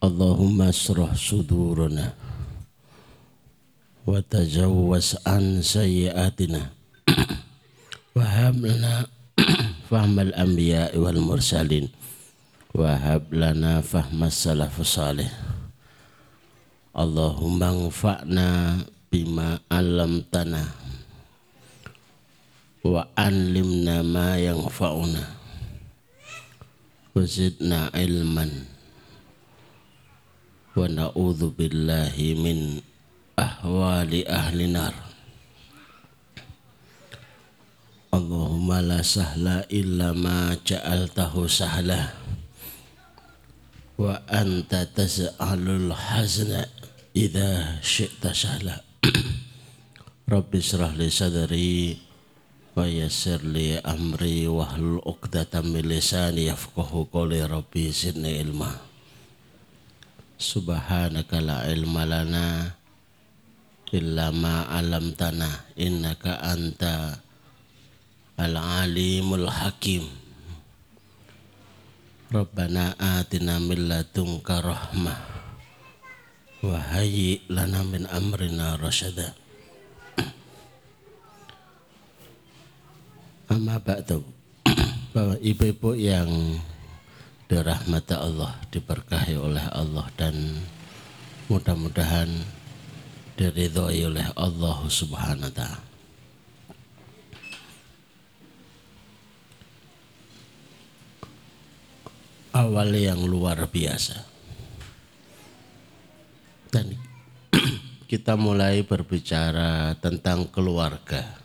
Allahumma asrah sudurana wa tajawwaz an sayyiatina wa fahmal anbiya wal mursalin wa fahmas salafus salih. Allahumma anfa'na bima alamtana wa anlimna ilman wa na'udzu billahi min ahwali ahli nar. Allahumma la sahla illa wa anta tas'alul hazna idza syi'ta sahla. Rabbi israh li sadri wa amri wahlul 'uqdatam min lisani yafqahu qawli rabbi zidni ilma Subhanaka la ilma lana illa ma alamtana innaka anta al-alimul hakim. Rabbana atina min ladunka rahmah wa hayyi lana min amrina rasyada Amma ba'du. Bapak ibu-ibu yang dirahmati Allah, diberkahi oleh Allah dan mudah-mudahan diridhoi oleh Allah Subhanahu wa taala. Awal yang luar biasa. Dan kita mulai berbicara tentang keluarga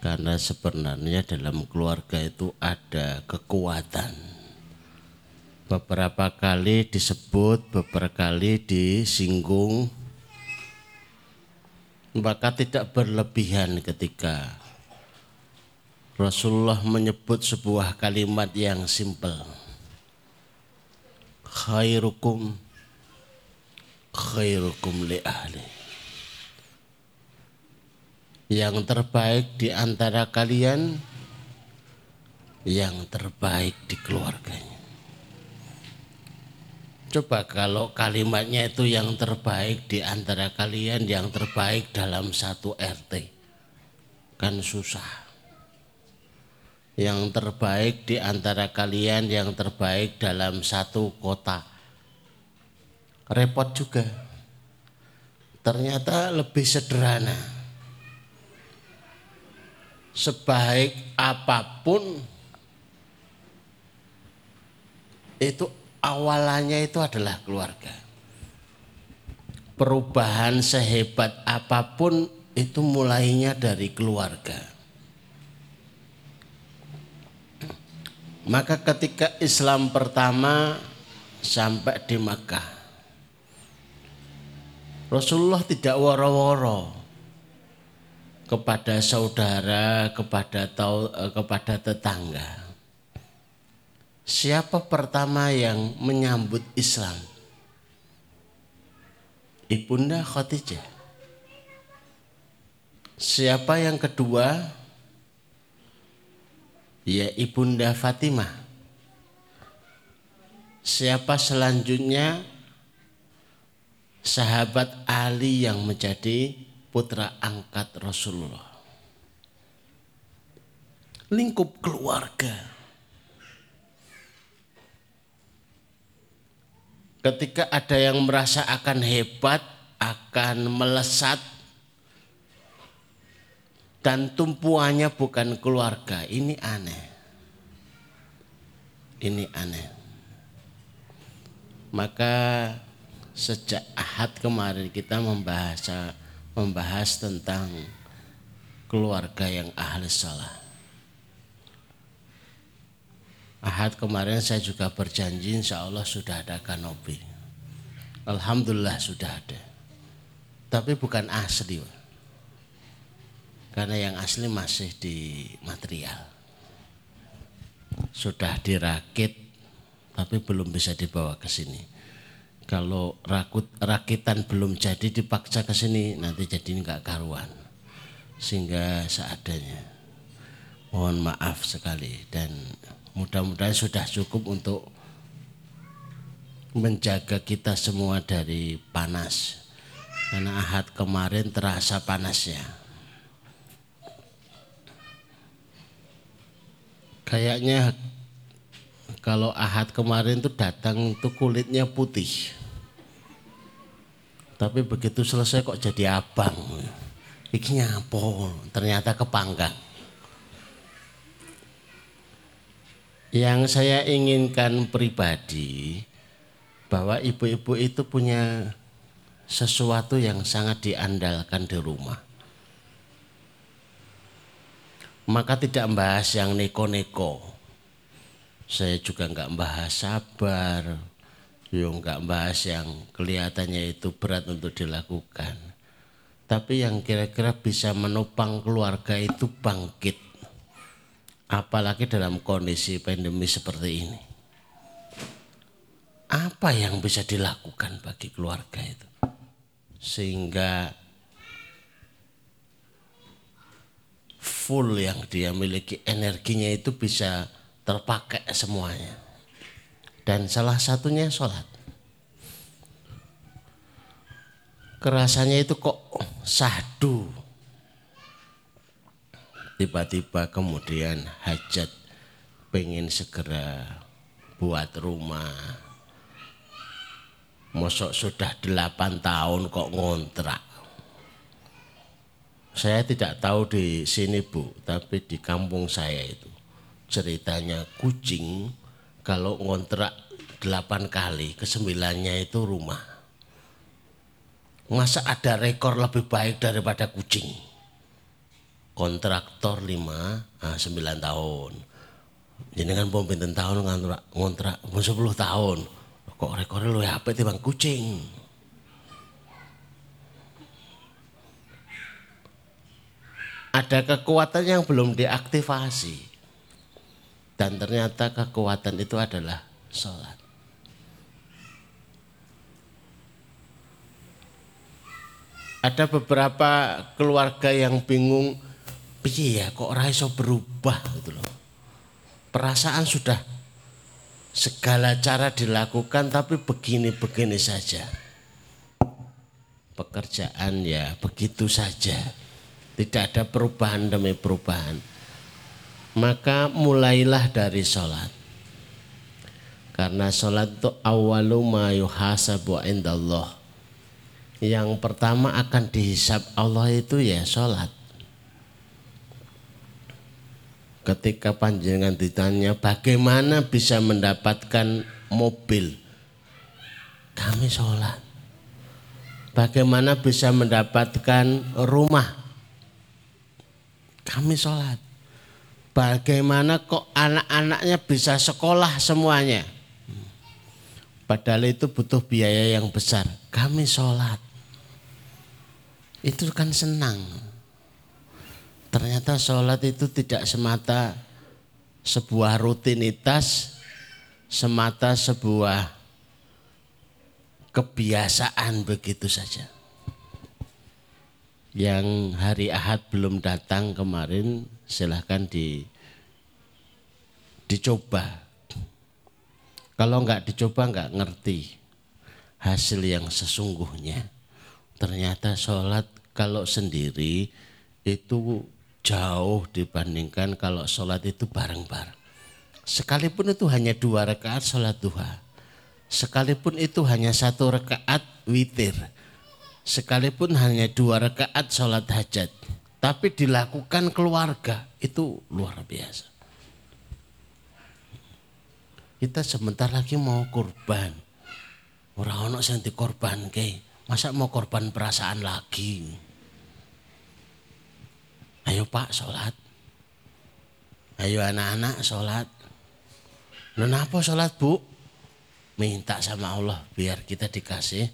karena sebenarnya dalam keluarga itu ada kekuatan. Beberapa kali disebut, beberapa kali disinggung, maka tidak berlebihan ketika Rasulullah menyebut sebuah kalimat yang simpel. Khairukum khairukum li ahli yang terbaik di antara kalian yang terbaik di keluarganya. Coba kalau kalimatnya itu yang terbaik di antara kalian, yang terbaik dalam satu RT. Kan susah. Yang terbaik di antara kalian, yang terbaik dalam satu kota. Repot juga. Ternyata lebih sederhana sebaik apa pun itu awalannya itu adalah keluarga. Perubahan sehebat apa pun itu mulainya dari keluarga. Maka ketika Islam pertama sampai di Makkah, Rasulullah tidak woro-woro kepada saudara, kepada tau, eh, kepada tetangga. Siapa pertama yang menyambut Islam? Ibunda Khadijah. Siapa yang kedua? Ya Ibunda Fatimah. Siapa selanjutnya? Sahabat Ali yang menjadi putra angkat Rasulullah. Lingkup keluarga. Ketika ada yang merasa akan hebat, akan melesat, dan tumpuannya bukan keluarga, ini aneh. Ini aneh. Maka sejak Ahad kemarin kita membahas membahas tentang keluarga yang ahli salah. Ahad kemarin saya juga berjanji insya Allah sudah ada kanopi. Alhamdulillah sudah ada. Tapi bukan asli. Karena yang asli masih di material. Sudah dirakit tapi belum bisa dibawa ke sini. Kalau rakut, rakitan belum jadi dipaksa ke sini nanti jadi nggak karuan. Sehingga seadanya. Mohon maaf sekali dan mudah-mudahan sudah cukup untuk menjaga kita semua dari panas karena ahad kemarin terasa panasnya kayaknya kalau ahad kemarin tuh datang tuh kulitnya putih tapi begitu selesai kok jadi abang ini apa ternyata kepanggang Yang saya inginkan pribadi bahwa ibu-ibu itu punya sesuatu yang sangat diandalkan di rumah. Maka tidak membahas yang neko-neko. Saya juga nggak membahas sabar, yo nggak membahas yang kelihatannya itu berat untuk dilakukan. Tapi yang kira-kira bisa menopang keluarga itu bangkit apalagi dalam kondisi pandemi seperti ini. Apa yang bisa dilakukan bagi keluarga itu? Sehingga full yang dia miliki energinya itu bisa terpakai semuanya. Dan salah satunya sholat. Kerasanya itu kok sahdu tiba-tiba kemudian hajat pengen segera buat rumah mosok sudah delapan tahun kok ngontrak saya tidak tahu di sini bu tapi di kampung saya itu ceritanya kucing kalau ngontrak delapan kali kesembilannya itu rumah. Masa ada rekor lebih baik daripada kucing? Kontraktor lima ah, sembilan tahun. Pom pinten tahun ngontrak? Ngontrak sepuluh tahun. Kok rekornya lu apa bang kucing? Ada kekuatan yang belum diaktifasi dan ternyata kekuatan itu adalah sholat ada beberapa keluarga yang bingung piye ya kok ora iso berubah gitu loh. Perasaan sudah segala cara dilakukan tapi begini-begini saja. Pekerjaan ya begitu saja. Tidak ada perubahan demi perubahan. Maka mulailah dari sholat. Karena sholat itu awalu ma yuhasabu indallah. Yang pertama akan dihisap Allah itu ya sholat. ketika panjangan ditanya bagaimana bisa mendapatkan mobil kami sholat bagaimana bisa mendapatkan rumah kami sholat bagaimana kok anak-anaknya bisa sekolah semuanya? Padahal itu butuh biaya yang besar. Kami sholat. Itu kan senang. Ternyata sholat itu tidak semata sebuah rutinitas, semata sebuah kebiasaan begitu saja. Yang hari Ahad belum datang kemarin silahkan di, dicoba. Kalau nggak dicoba nggak ngerti hasil yang sesungguhnya. Ternyata sholat kalau sendiri itu jauh dibandingkan kalau sholat itu bareng-bareng. Sekalipun itu hanya dua rakaat sholat duha. Sekalipun itu hanya satu rakaat witir. Sekalipun hanya dua rakaat sholat hajat. Tapi dilakukan keluarga itu luar biasa. Kita sebentar lagi mau kurban. Orang-orang yang dikorban ke. Masa mau korban perasaan lagi? Ayo pak sholat. Ayo anak-anak sholat. Kenapa sholat bu? Minta sama Allah biar kita dikasih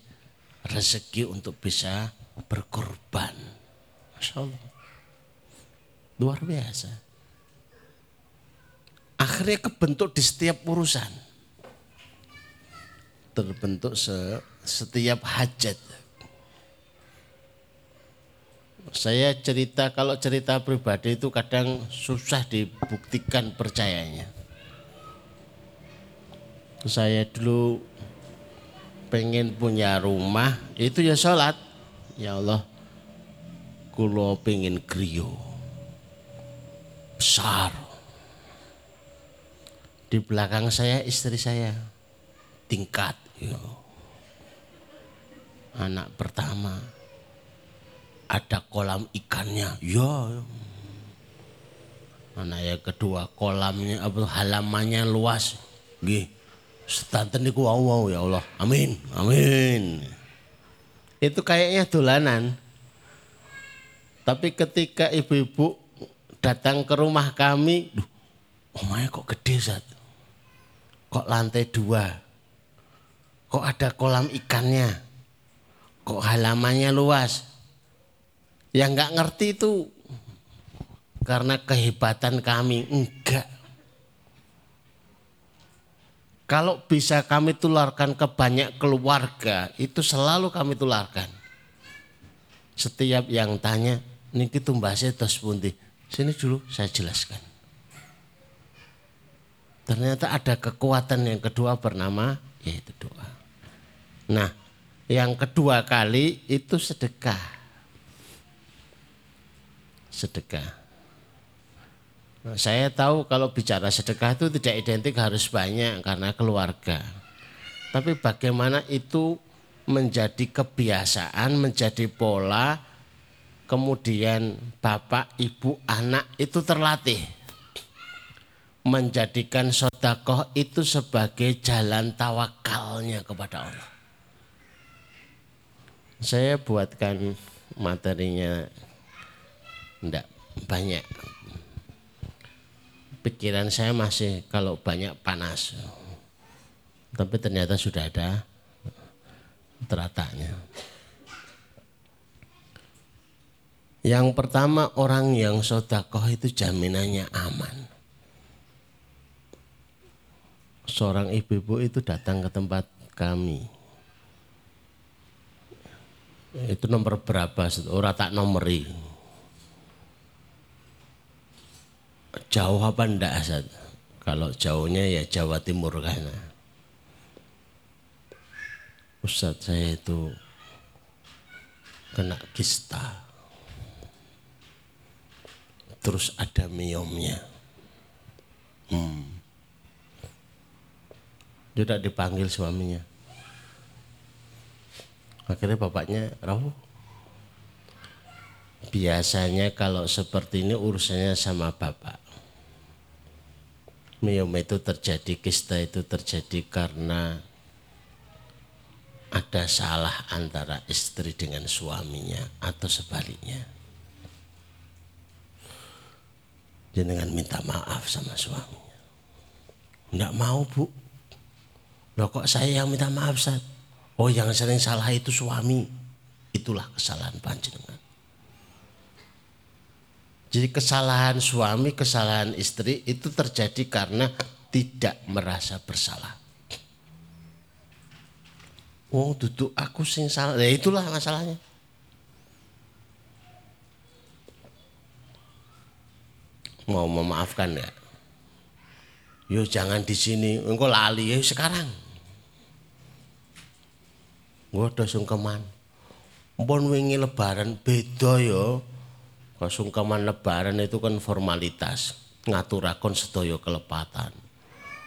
rezeki untuk bisa berkorban. Masya Allah. Luar biasa. Akhirnya kebentuk di setiap urusan. Terbentuk se setiap hajat. Saya cerita, kalau cerita pribadi itu kadang susah dibuktikan percayanya. Saya dulu pengen punya rumah, itu ya sholat. Ya Allah, kulo pengen griyo. Besar. Di belakang saya istri saya tingkat. Ya. Anak pertama ada kolam ikannya. Ya. Anak yang kedua kolamnya apa halamannya luas. Nggih. Setanten niku wow, wow ya Allah. Amin. Amin. Itu kayaknya dolanan. Tapi ketika ibu-ibu datang ke rumah kami, duh, omahnya kok gede Zat. Kok lantai dua? Kok ada kolam ikannya? Kok halamannya luas? Yang nggak ngerti itu karena kehebatan kami enggak. Kalau bisa kami tularkan ke banyak keluarga, itu selalu kami tularkan. Setiap yang tanya, niki tumbasnya tos pundi. Sini dulu saya jelaskan. Ternyata ada kekuatan yang kedua bernama yaitu doa. Nah, yang kedua kali itu sedekah sedekah. Nah, saya tahu kalau bicara sedekah itu tidak identik harus banyak karena keluarga. Tapi bagaimana itu menjadi kebiasaan, menjadi pola, kemudian bapak, ibu, anak itu terlatih. Menjadikan sodakoh itu sebagai jalan tawakalnya kepada Allah. Saya buatkan materinya enggak banyak. Pikiran saya masih kalau banyak panas. Tapi ternyata sudah ada teratanya. Yang pertama orang yang sodakoh itu jaminannya aman. Seorang ibu-ibu itu datang ke tempat kami. Itu nomor berapa? Orang tak nomori Jauh apa enggak Asad? Kalau jauhnya ya Jawa Timur kan. Ustadz saya itu kena kista. Terus ada miomnya. Hmm. Tidak dipanggil suaminya. Akhirnya bapaknya rawuh biasanya kalau seperti ini urusannya sama bapak. Miom itu terjadi, kista itu terjadi karena ada salah antara istri dengan suaminya atau sebaliknya. Jenengan minta maaf sama suaminya. Enggak mau bu. Loh kok saya yang minta maaf saat? Oh yang sering salah itu suami. Itulah kesalahan panjenengan. Jadi kesalahan suami, kesalahan istri itu terjadi karena tidak merasa bersalah. Oh, duduk aku sing salah. Ya itulah masalahnya. Mau memaafkan ya? Yo jangan di sini, engkau lali ya sekarang. Gue udah sungkeman. Mpun wingi lebaran beda yo Kesungkaman lebaran itu kan formalitas, ngaturakon sedaya kelepatan.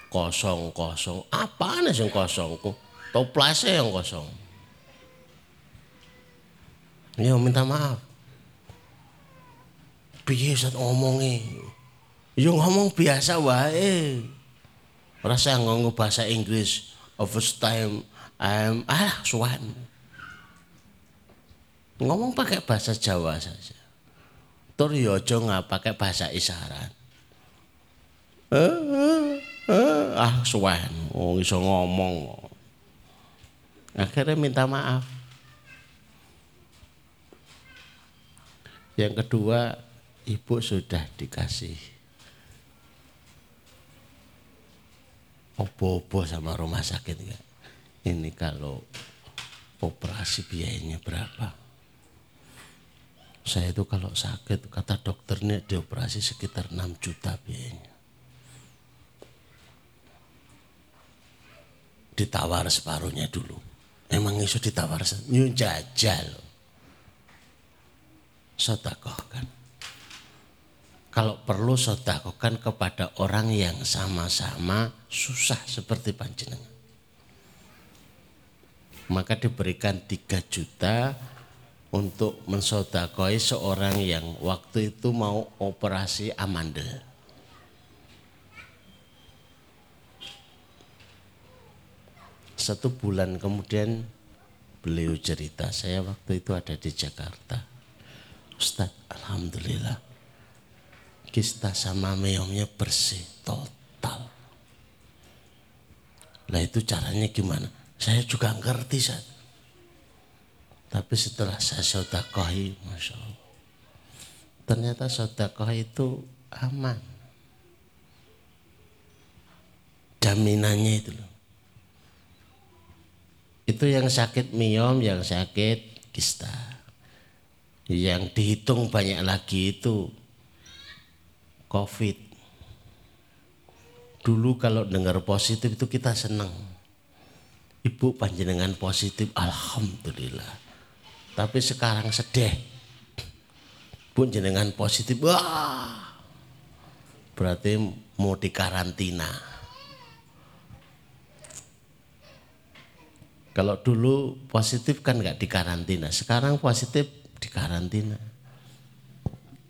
kosong-kosong. Apaan sing kosong? Toplasnya yang kosong. Ya minta maaf. Piye saat ngomongi? Ya ngomong biasa wae. Rasa ngomong bahasa Inggris. First time I'm ah suan. Ngomong pakai bahasa Jawa saja. Tur yo ya nggak pakai bahasa isyarat. Eh, eh, eh, ah suan, oh iso ngomong. Akhirnya minta maaf. Yang kedua, ibu sudah dikasih opo-opo sama rumah sakit ya. Ini kalau operasi biayanya berapa? Saya itu kalau sakit kata dokternya dioperasi sekitar 6 juta biayanya. Ditawar separuhnya dulu. Emang itu ditawar nyun jajal. Sodakoh kan kalau perlu sodakokan kepada orang yang sama-sama susah seperti panjenengan. Maka diberikan 3 juta untuk mensodakoi seorang yang waktu itu mau operasi amandel. Satu bulan kemudian beliau cerita, saya waktu itu ada di Jakarta. Ustadz, Alhamdulillah kista sama meongnya bersih total. Lah itu caranya gimana? Saya juga ngerti saat. Tapi setelah saya sodakohi, Masya Allah. Ternyata sodakoh itu aman. Jaminannya itu loh. Itu yang sakit miom, yang sakit kista. Yang dihitung banyak lagi itu COVID. Dulu kalau dengar positif itu kita senang. Ibu panjenengan positif, Alhamdulillah. Tapi sekarang sedih. Bu jenengan positif, wah. Berarti mau dikarantina. Kalau dulu positif kan nggak dikarantina, sekarang positif dikarantina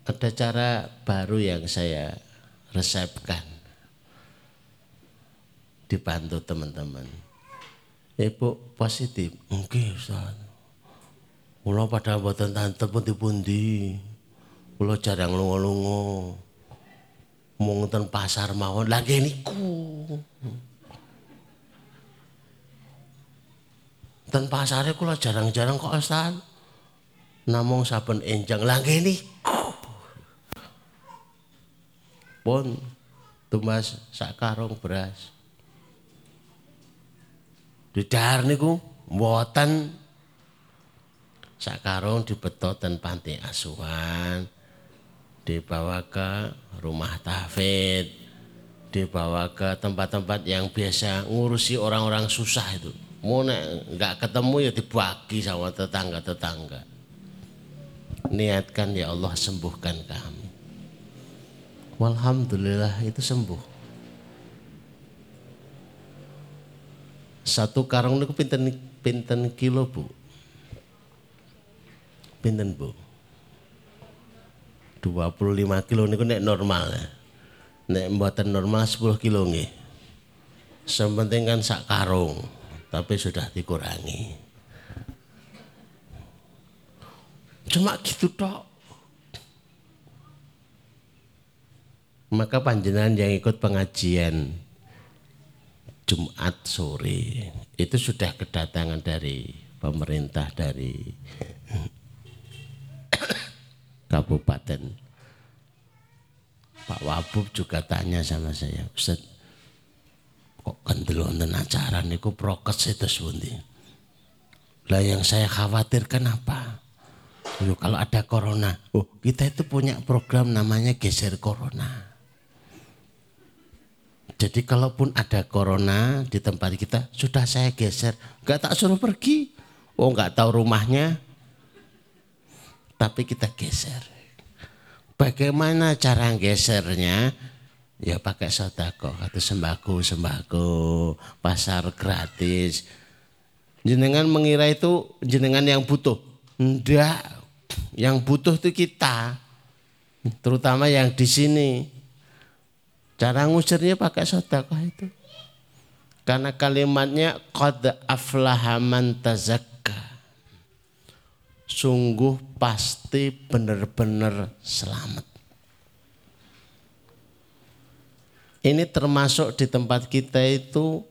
ada cara baru yang saya resepkan. Dibantu teman-teman. Ibu positif. Oke Ustaz. Kula pada mboten tante pundi-pundi. Kula jarang lunga-lunga. Mung ten pasar mawon lagi niku. Ten pasare kula jarang-jarang kok Ustaz. Namung saben enjang lagi niku pun tumas sak karung beras. Didar niku mboten. Sak karung dibetot dan panti asuhan dibawa ke rumah tahfid dibawa ke tempat-tempat yang biasa ngurusi orang-orang susah itu. Mau nggak ketemu ya dibagi sama tetangga-tetangga. Niatkan ya Allah sembuhkan kami Walhamdulillah itu sembuh. Satu karung itu pinten pinten kilo bu. Pinten bu. 25 kilo niku nek normal ya. Nek mboten normal 10 kilo nggih. Sementing kan sak karung, tapi sudah dikurangi. Cuma gitu tok. Maka panjenengan yang ikut pengajian Jumat sore itu sudah kedatangan dari pemerintah dari kabupaten. Pak Wabub juga tanya sama saya Ustaz kok kendel wonten acara niku prokes itu sebundi lah yang saya khawatirkan apa? Yo, kalau ada corona oh kita itu punya program namanya geser corona jadi kalaupun ada corona di tempat kita, sudah saya geser. Gak tak suruh pergi. Oh gak tahu rumahnya. Tapi kita geser. Bagaimana cara gesernya? ya pakai sodako atau sembako sembako pasar gratis jenengan mengira itu jenengan yang butuh enggak yang butuh itu kita terutama yang di sini cara ngusirnya pakai sodako itu karena kalimatnya qad aflaha man tazakka sungguh pasti benar-benar selamat ini termasuk di tempat kita itu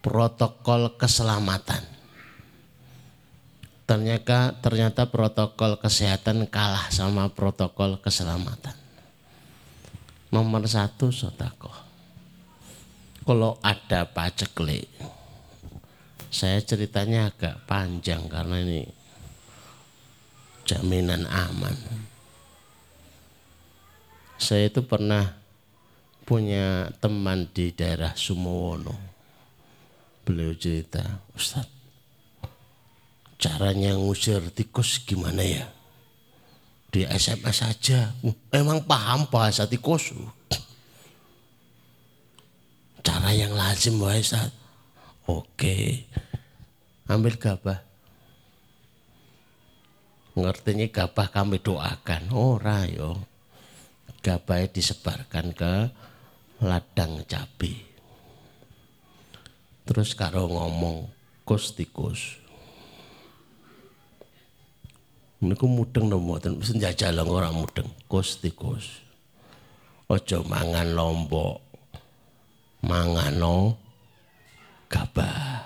protokol keselamatan. Ternyata ternyata protokol kesehatan kalah sama protokol keselamatan. Nomor satu sotako. Kalau ada paceklik, saya ceritanya agak panjang karena ini jaminan aman. Saya itu pernah punya teman di daerah Sumowono. Beliau cerita, Ustaz, caranya ngusir tikus gimana ya? Di SMS saja, uh, emang paham bahasa tikus. Cara yang lazim Ustaz. Oke, ambil gabah. Ngertinya gabah kami doakan. Oh rayo. Gabah disebarkan ke ladang cabe. Terus karo ngomong kus tikus. Niku mudeng no mboten mesti njajal ora mudeng kus tikus. Ojo mangan lombok. Mangano gabah.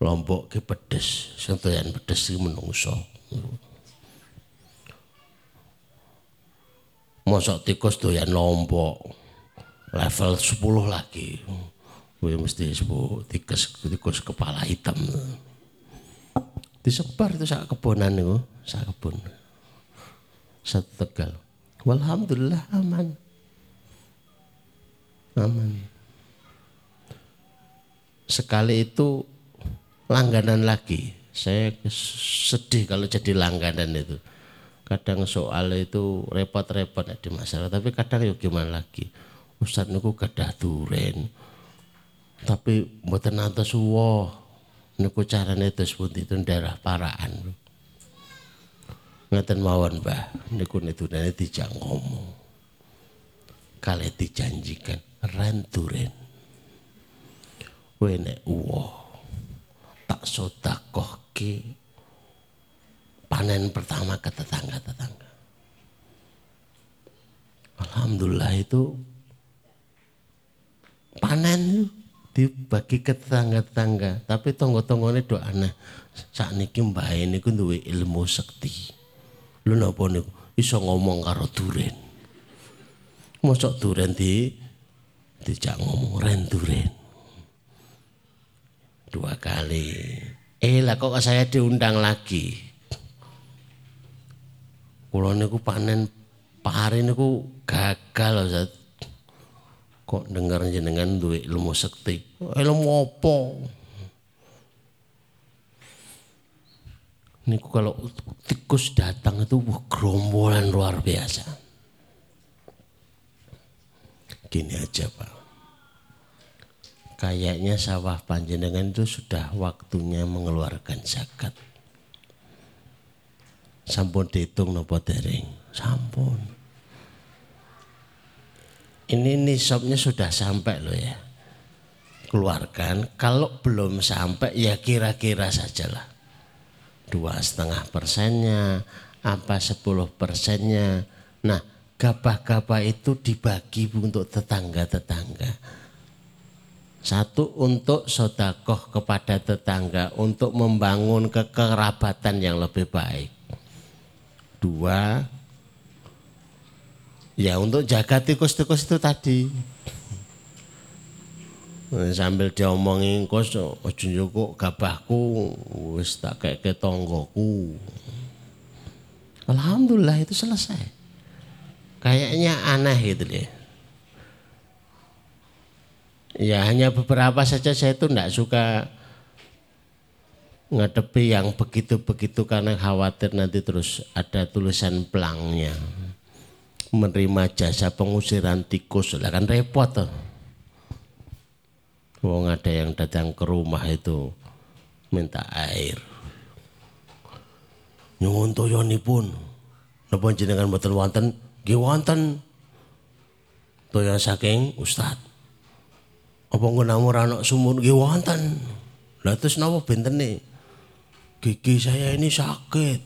Lombok ke pedes, sing pedes iki menungso. Mosok tikus doyan lombok level 10 lagi. Gue mesti sebut tikus, tikus kepala hitam. Disebar itu sak kebonan itu, sak kebun. Satu tegal. Walhamdulillah aman. Aman. Sekali itu langganan lagi. Saya sedih kalau jadi langganan itu. Kadang soal itu repot-repot di masalah, tapi kadang yuk gimana lagi Ustaz niku gadah duren. Tapi mboten nanti suwo. Niku carane pundi itu daerah paraan. Ngeten mawon, Mbah. Niku nitune dijak ngomong. Kale dijanjikan renturen. Wene uwo tak ke panen pertama ke tetangga-tetangga. Alhamdulillah itu panen dibagi ke tetangga-tetangga tapi tonggo-tonggone do aneh sakniki mbahe niku duwe ilmu sekti lho napa niku? Iso ngomong karo duren. Mosok duren di dijak ngomong ren duren. Dua kali. Eh lah kok saya diundang lagi? Kula niku panen pari niku gagal loh kok dengar jenengan duwe ilmu sekti? Ilmu apa niku kalau tikus datang itu wah, gerombolan luar biasa. Gini aja pak. Kayaknya sawah panjenengan itu sudah waktunya mengeluarkan zakat. Sampun dihitung nopo dereng? Sampun. Ini nisabnya sudah sampai loh ya. Keluarkan, kalau belum sampai ya kira-kira sajalah. Dua setengah persennya, apa sepuluh persennya. Nah, gabah-gabah itu dibagi untuk tetangga-tetangga. Satu untuk sodakoh kepada tetangga untuk membangun kekerabatan yang lebih baik. Dua Ya untuk jaga tikus-tikus itu tadi. Sambil diomongin kos, ojo nyukuk gabahku, wis tak ke tonggoku. Alhamdulillah itu selesai. Kayaknya aneh gitu deh. Ya hanya beberapa saja saya itu enggak suka ngadepi yang begitu-begitu karena khawatir nanti terus ada tulisan pelangnya menerima jasa pengusiran tikus lah kan repot tuh. Wong ada yang datang ke rumah itu minta air. Nyuwun toyonipun. Napa jenengan mboten wonten? Nggih wonten. Toya saking Ustad. Apa nggunamu anak sumur nggih wonten. Lah terus napa bentene? Gigi saya ini sakit.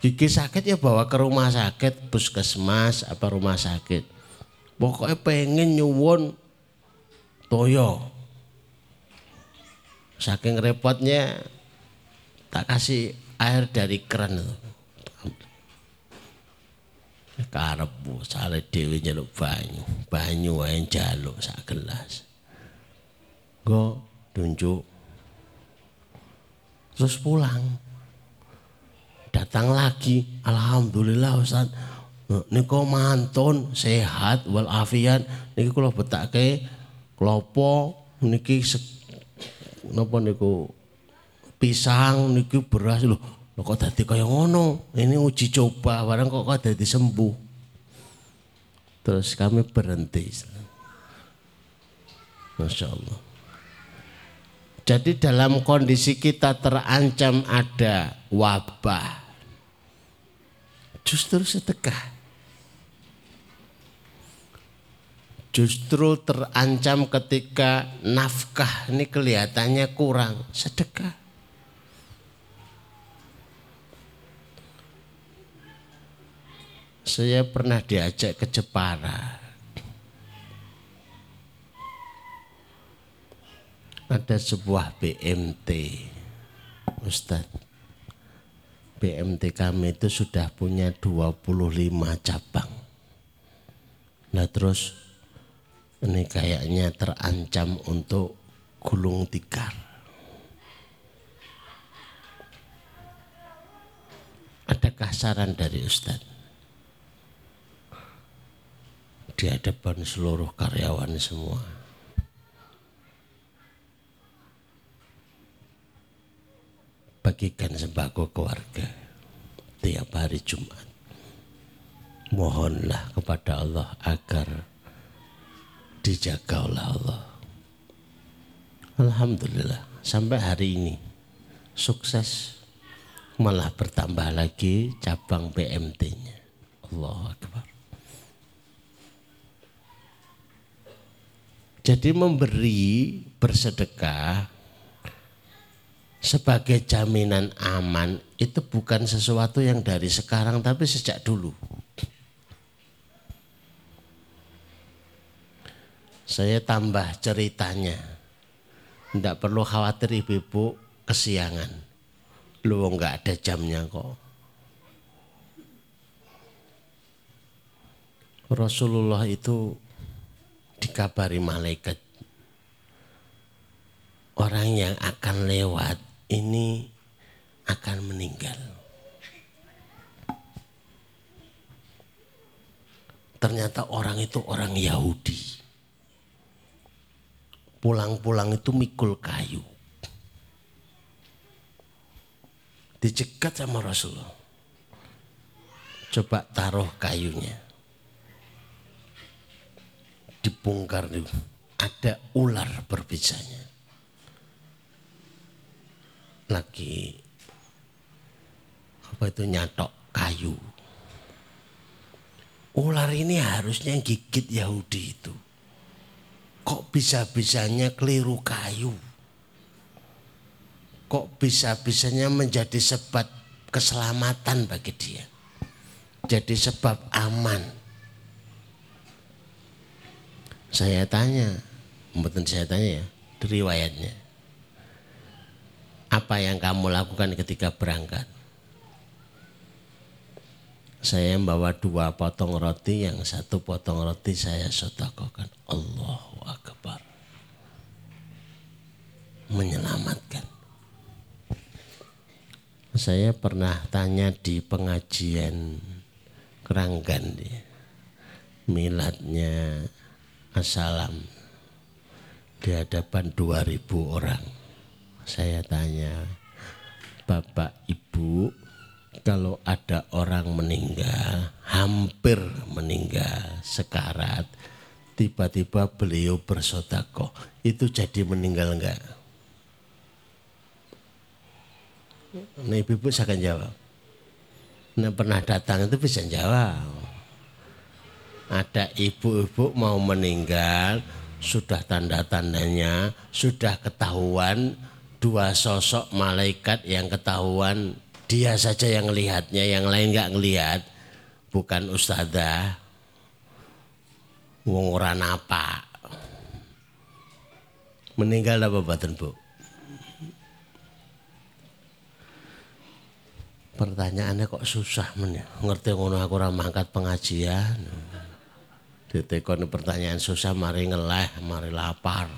Gigi sakit ya bawa ke rumah sakit, puskesmas apa rumah sakit. Pokoknya pengen nyuwun toyo. Saking repotnya tak kasih air dari keran itu. Karep sale dhewe nyeluk banyu, banyu wae njaluk sak gelas. Go tunjuk. Terus pulang datang lagi alhamdulillah Ustaz niko mantun sehat walafiat niki kula betake klopo niki napa niku? Pisang niki beras. Lho kok dadi kaya ngono? Ini uji coba barang kok kok dadi sembuh. Terus kami berhenti. Masya Allah jadi dalam kondisi kita terancam ada wabah. Justru sedekah. Justru terancam ketika nafkah ini kelihatannya kurang, sedekah. Saya pernah diajak ke Jepara. Ada sebuah BMT, Ustadz BMT kami itu sudah punya 25 cabang. Nah terus ini kayaknya terancam untuk gulung tikar. Adakah saran dari Ustadz? Di hadapan seluruh karyawan semua. bagikan sembako keluarga tiap hari Jumat. Mohonlah kepada Allah agar dijaga oleh Allah. Alhamdulillah sampai hari ini sukses malah bertambah lagi cabang PMT-nya. Allah Akbar. Jadi memberi bersedekah sebagai jaminan aman itu bukan sesuatu yang dari sekarang tapi sejak dulu. Saya tambah ceritanya. Tidak perlu khawatir ibu-ibu kesiangan. Lu nggak ada jamnya kok. Rasulullah itu dikabari malaikat orang yang akan lewat ini akan meninggal. Ternyata orang itu orang Yahudi. Pulang-pulang itu mikul kayu. Dicegat sama Rasulullah. Coba taruh kayunya. Dibongkar ada ular berbisanya lagi apa itu nyatok kayu. Ular ini harusnya gigit Yahudi itu. Kok bisa-bisanya keliru kayu? Kok bisa-bisanya menjadi sebab keselamatan bagi dia? Jadi sebab aman. Saya tanya, mboten saya tanya ya, riwayatnya apa yang kamu lakukan ketika berangkat? Saya membawa dua potong roti, yang satu potong roti saya sotakokan. Allahu Akbar. Menyelamatkan. Saya pernah tanya di pengajian keranggan dia. Miladnya Assalam di hadapan 2000 orang saya tanya, Bapak Ibu kalau ada orang meninggal, hampir meninggal, sekarat, tiba-tiba beliau bersodakoh, itu jadi meninggal enggak? Nah ibu-ibu saya akan jawab. Nah pernah datang itu bisa jawab. Ada ibu-ibu mau meninggal, sudah tanda-tandanya, sudah ketahuan dua sosok malaikat yang ketahuan dia saja yang melihatnya, yang lain nggak ngelihat, bukan ustazah, wong ora apa. Meninggal apa batin bu? Pertanyaannya kok susah men ya? Ngerti ngono aku ora mangkat pengajian. Ditekoni pertanyaan susah mari ngeleh, mari lapar.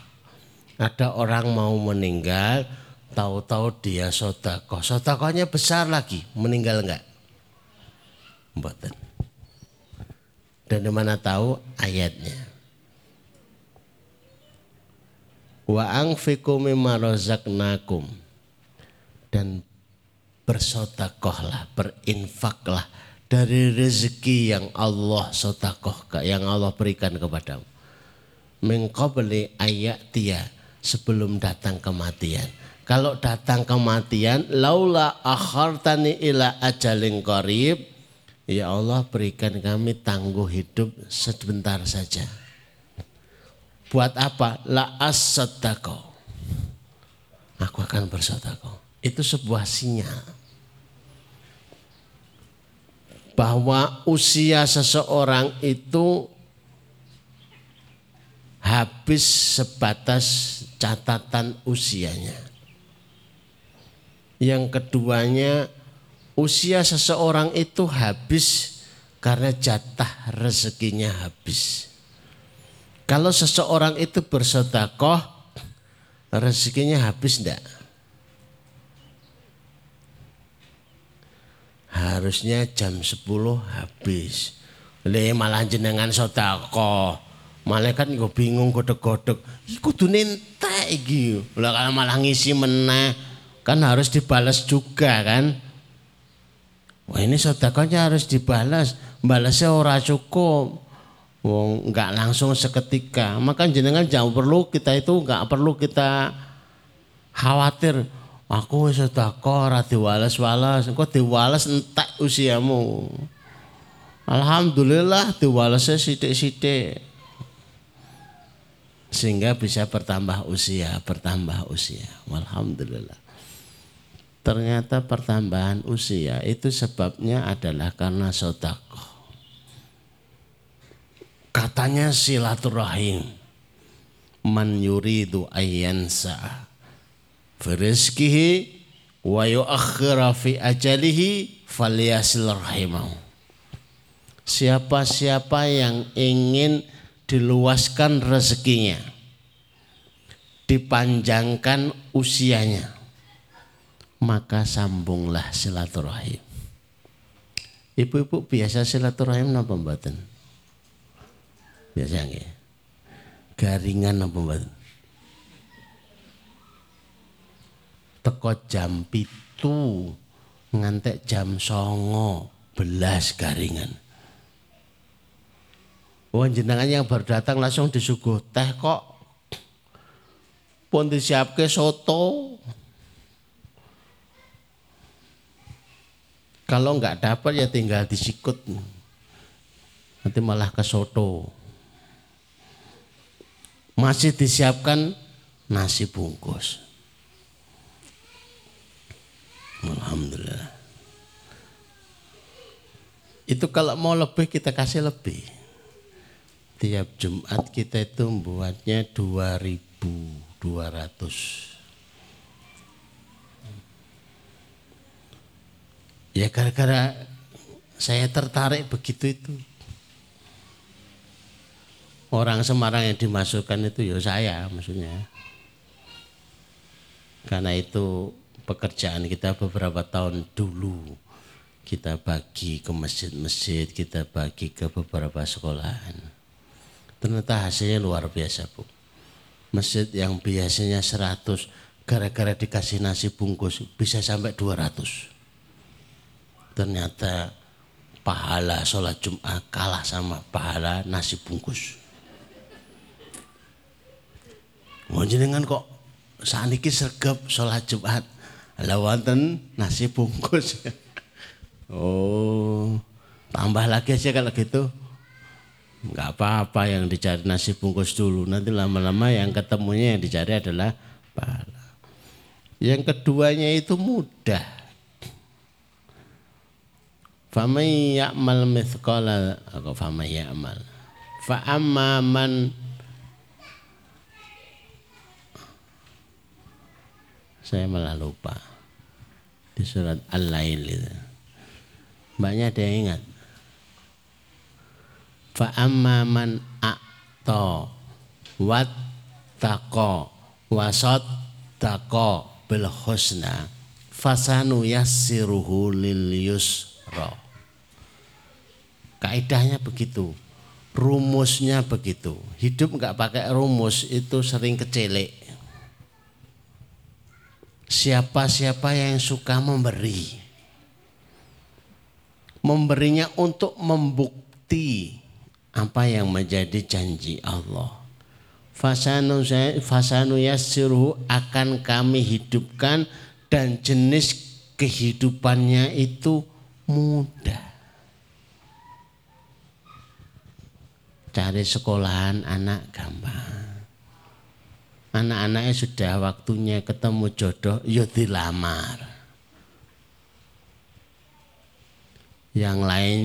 Ada orang mau meninggal, tahu-tahu dia sodakoh. Sodakohnya besar lagi, meninggal enggak? Mboten. Dan di mana tahu ayatnya. Wa angfiku. Dan bersodakohlah, berinfaklah dari rezeki yang Allah sodakoh, yang Allah berikan kepadamu. Mengkobeli ayat dia sebelum datang kematian kalau datang kematian laula akhartani ila ajalin qarib ya Allah berikan kami tangguh hidup sebentar saja. Buat apa? La asadako aku akan bersedekah. Itu sebuah sinyal bahwa usia seseorang itu habis sebatas catatan usianya yang keduanya usia seseorang itu habis karena jatah rezekinya habis. Kalau seseorang itu bersodakoh rezekinya habis enggak? Harusnya jam 10 habis. Le malah jenengan sodakoh. Malaikat gue bingung godok-godok. Iku entek iki. Lah kalau malah ngisi meneh kan harus dibalas juga kan. Wah ini sodakonya harus dibalas, balasnya ora cukup. Wong nggak langsung seketika. Maka jenengan jauh perlu kita itu nggak perlu kita khawatir. Aku sedekah ora diwales-wales, kok diwales entek usiamu. Alhamdulillah diwalesnya sidik-sidik. Sehingga bisa bertambah usia, bertambah usia. Alhamdulillah. Ternyata pertambahan usia itu sebabnya adalah karena sodakoh. Katanya silaturahim. Man yuridu ayyansa firizkihi wa yuakhira fi ajalihi falyasil rahimahu. Siapa-siapa yang ingin diluaskan rezekinya, dipanjangkan usianya, maka sambunglah silaturahim. Ibu-ibu biasa silaturahim napa mboten? Biasa nggih. Garingan napa mboten? Teko jam pitu ngantek jam songo belas garingan. Wong jenengan yang baru datang langsung disuguh teh kok. Pun disiapke soto, Kalau nggak dapat ya tinggal disikut. Nanti malah ke soto. Masih disiapkan nasi bungkus. Alhamdulillah. Itu kalau mau lebih kita kasih lebih. Tiap Jumat kita itu membuatnya 2200 Ya gara-gara saya tertarik begitu itu. Orang Semarang yang dimasukkan itu ya saya maksudnya. Karena itu pekerjaan kita beberapa tahun dulu. Kita bagi ke masjid-masjid, kita bagi ke beberapa sekolahan. Ternyata hasilnya luar biasa Bu. Masjid yang biasanya 100 gara-gara dikasih nasi bungkus bisa sampai 200 ternyata pahala sholat Jumat kalah sama pahala nasi bungkus. Mau jenengan kok saniki sergap sholat Jumat lawanten nasi bungkus. oh, tambah lagi aja kalau gitu. Enggak apa-apa yang dicari nasi bungkus dulu. Nanti lama-lama yang ketemunya yang dicari adalah pahala. Yang keduanya itu mudah. Famay ya'mal mithqala atau famay ya'mal. Fa amma man Saya malah lupa. Di surat Al-Lail itu. Banyak ada yang ingat. Fa amma man a'ta wattaqa wasaddaqa bil husna fasanu yassiruhu lil yusra. Kaidahnya begitu. Rumusnya begitu. Hidup nggak pakai rumus itu sering kecelek. Siapa-siapa yang suka memberi. Memberinya untuk membukti apa yang menjadi janji Allah fasanu yassiruhu akan kami hidupkan dan jenis kehidupannya itu mudah. Cari sekolahan anak gampang. Anak-anaknya sudah waktunya ketemu jodoh, ya dilamar. Yang lain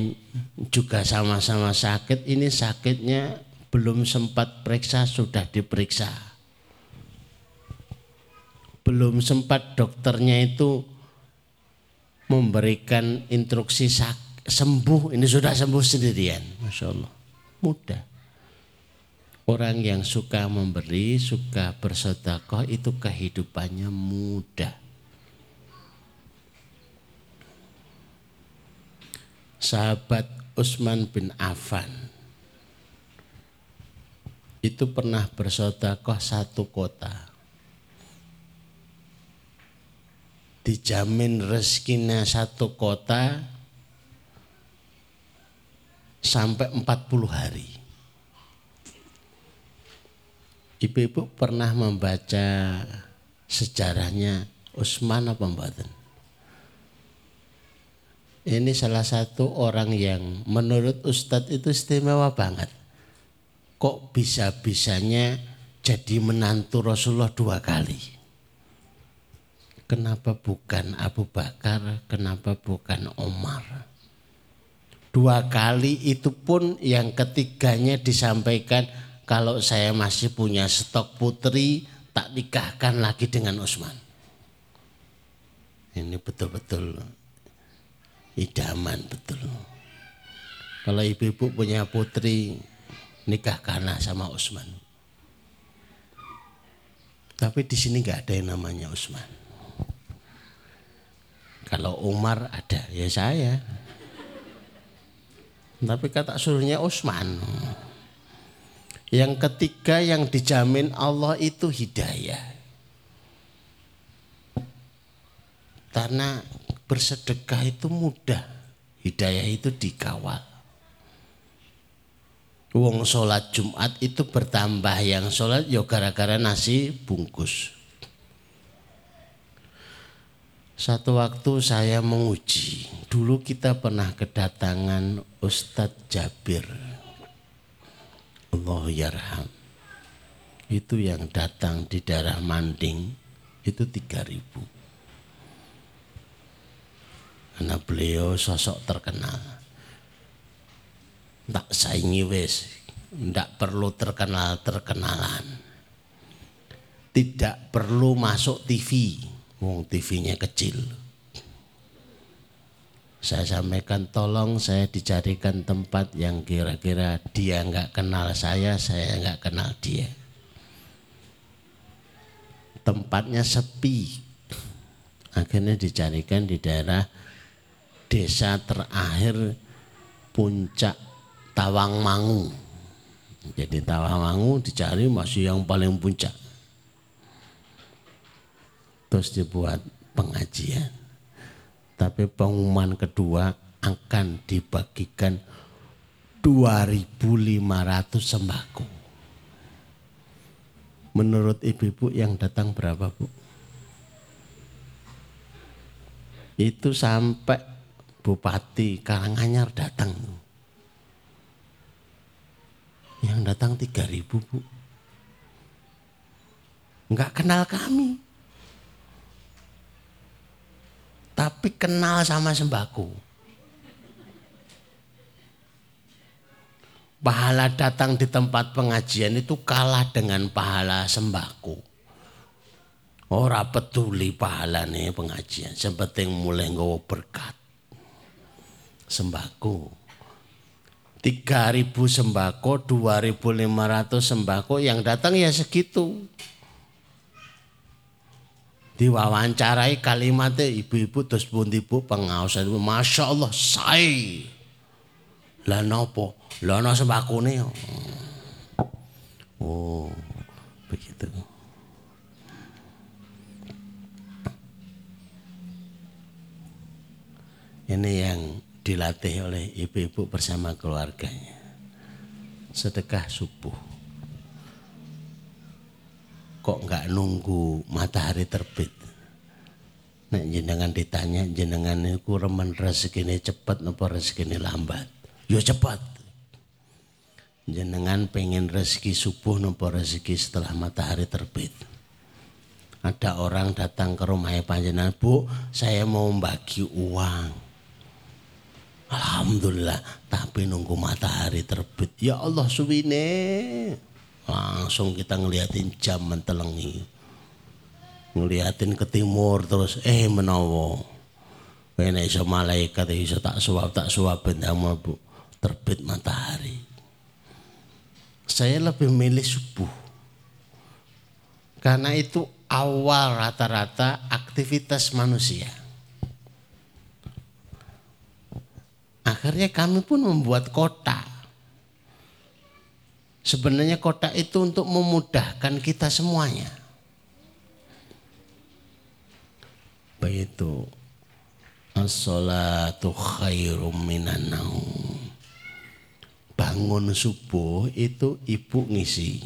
juga sama-sama sakit, ini sakitnya belum sempat periksa sudah diperiksa. Belum sempat dokternya itu memberikan instruksi sembuh, ini sudah sembuh sendirian. Masya Allah, mudah. Orang yang suka memberi, suka bersodakoh itu kehidupannya mudah. Sahabat Utsman bin Affan itu pernah bersodakoh satu kota. Dijamin rezekinya satu kota sampai 40 hari. Ibu-ibu pernah membaca sejarahnya Usman apa mbaten? Ini salah satu orang yang menurut Ustadz itu istimewa banget kok bisa-bisanya jadi menantu Rasulullah dua kali? Kenapa bukan Abu Bakar? Kenapa bukan Umar? Dua kali itu pun yang ketiganya disampaikan kalau saya masih punya stok putri tak nikahkan lagi dengan Utsman. Ini betul-betul idaman betul. Kalau ibu-ibu punya putri nikah karena sama Usman. Tapi di sini nggak ada yang namanya Usman. Kalau Umar ada, ya saya. Tapi kata suruhnya Usman. Yang ketiga yang dijamin Allah itu hidayah. Karena bersedekah itu mudah. Hidayah itu dikawal. Wong sholat Jumat itu bertambah yang sholat ya gara-gara nasi bungkus. Satu waktu saya menguji, dulu kita pernah kedatangan Ustadz Jabir. Allah yarham. Itu yang datang di daerah Manding itu 3000. Karena beliau sosok terkenal tak saingi wes ndak perlu terkenal terkenalan tidak perlu masuk TV wong TV-nya kecil saya sampaikan tolong saya dicarikan tempat yang kira-kira dia nggak kenal saya saya nggak kenal dia tempatnya sepi akhirnya dicarikan di daerah desa terakhir puncak Tawangmangu. Jadi Tawangmangu dicari masih yang paling puncak. Terus dibuat pengajian. Tapi pengumuman kedua akan dibagikan 2.500 sembako. Menurut ibu-ibu yang datang berapa bu? Itu sampai Bupati Karanganyar datang. Yang datang 3.000 bu. Enggak kenal kami. Tapi kenal sama sembako. pahala datang di tempat pengajian itu kalah dengan pahala sembako. Ora peduli pahala nih pengajian, sepenting mulai nggawa berkat. Sembako. 3000 sembako, 2500 sembako yang datang ya segitu. Diwawancarai kalimatnya ibu-ibu terus bundi bu pengawasan Masya Allah say. Lah nopo? Lah ana sembakone. Oh, begitu. Ini yang dilatih oleh ibu-ibu bersama keluarganya. Sedekah subuh. Kok nggak nunggu matahari terbit? Nek jenengan ditanya jenengan itu remen rezeki cepet napa rezeki lambat? Yo cepat jenengan pengen rezeki subuh nopo rezeki setelah matahari terbit. Ada orang datang ke rumah panjenengan, Bu, saya mau bagi uang. Alhamdulillah, tapi nunggu matahari terbit. Ya Allah suwine. Langsung kita ngeliatin jam mentelengi. Ngeliatin ke timur terus, eh menawa. Ini iso malaikat iso tak suap tak suap ndamel Bu. Terbit matahari saya lebih milih subuh. Karena itu awal rata-rata aktivitas manusia. Akhirnya kami pun membuat kota. Sebenarnya kota itu untuk memudahkan kita semuanya. Begitu. As-salatu khairum minan bangun subuh itu ibu ngisi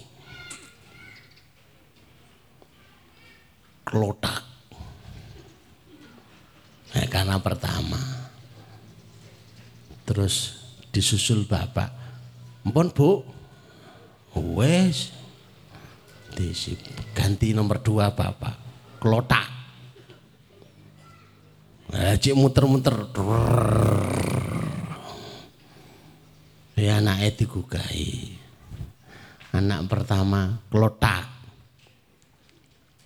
klotak. Nah, karena pertama. Terus disusul bapak. Mpun bu. Wes. Ganti nomor dua bapak. Klotak. Nah, muter-muter. Ya anaknya digugai. Anak pertama klotak.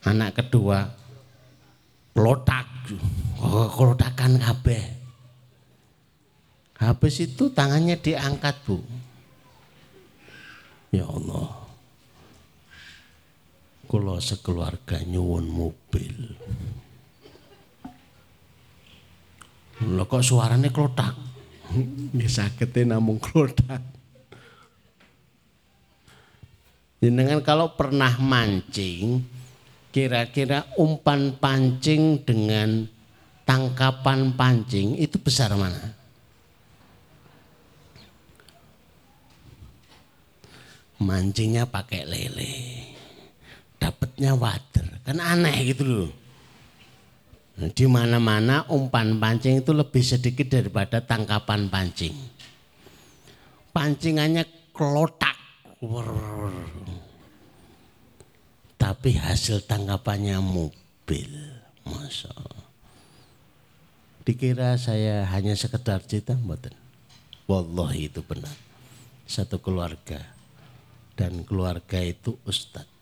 Anak kedua klotak. Oh, klotakan kabeh. Habis itu tangannya diangkat, Bu. Ya Allah. Kalau sekeluarga nyuwun mobil. Lo kok suaranya klotak? Ini sakitnya namung klodak. Jenengan kalau pernah mancing, kira-kira umpan pancing dengan tangkapan pancing itu besar mana? Mancingnya pakai lele, dapatnya water, kan aneh gitu loh. Di mana-mana umpan pancing itu lebih sedikit daripada tangkapan pancing. Pancingannya kelotak. Tapi hasil tangkapannya mobil. Masa. Dikira saya hanya sekedar cerita, mboten. Wallahi itu benar. Satu keluarga. Dan keluarga itu ustadz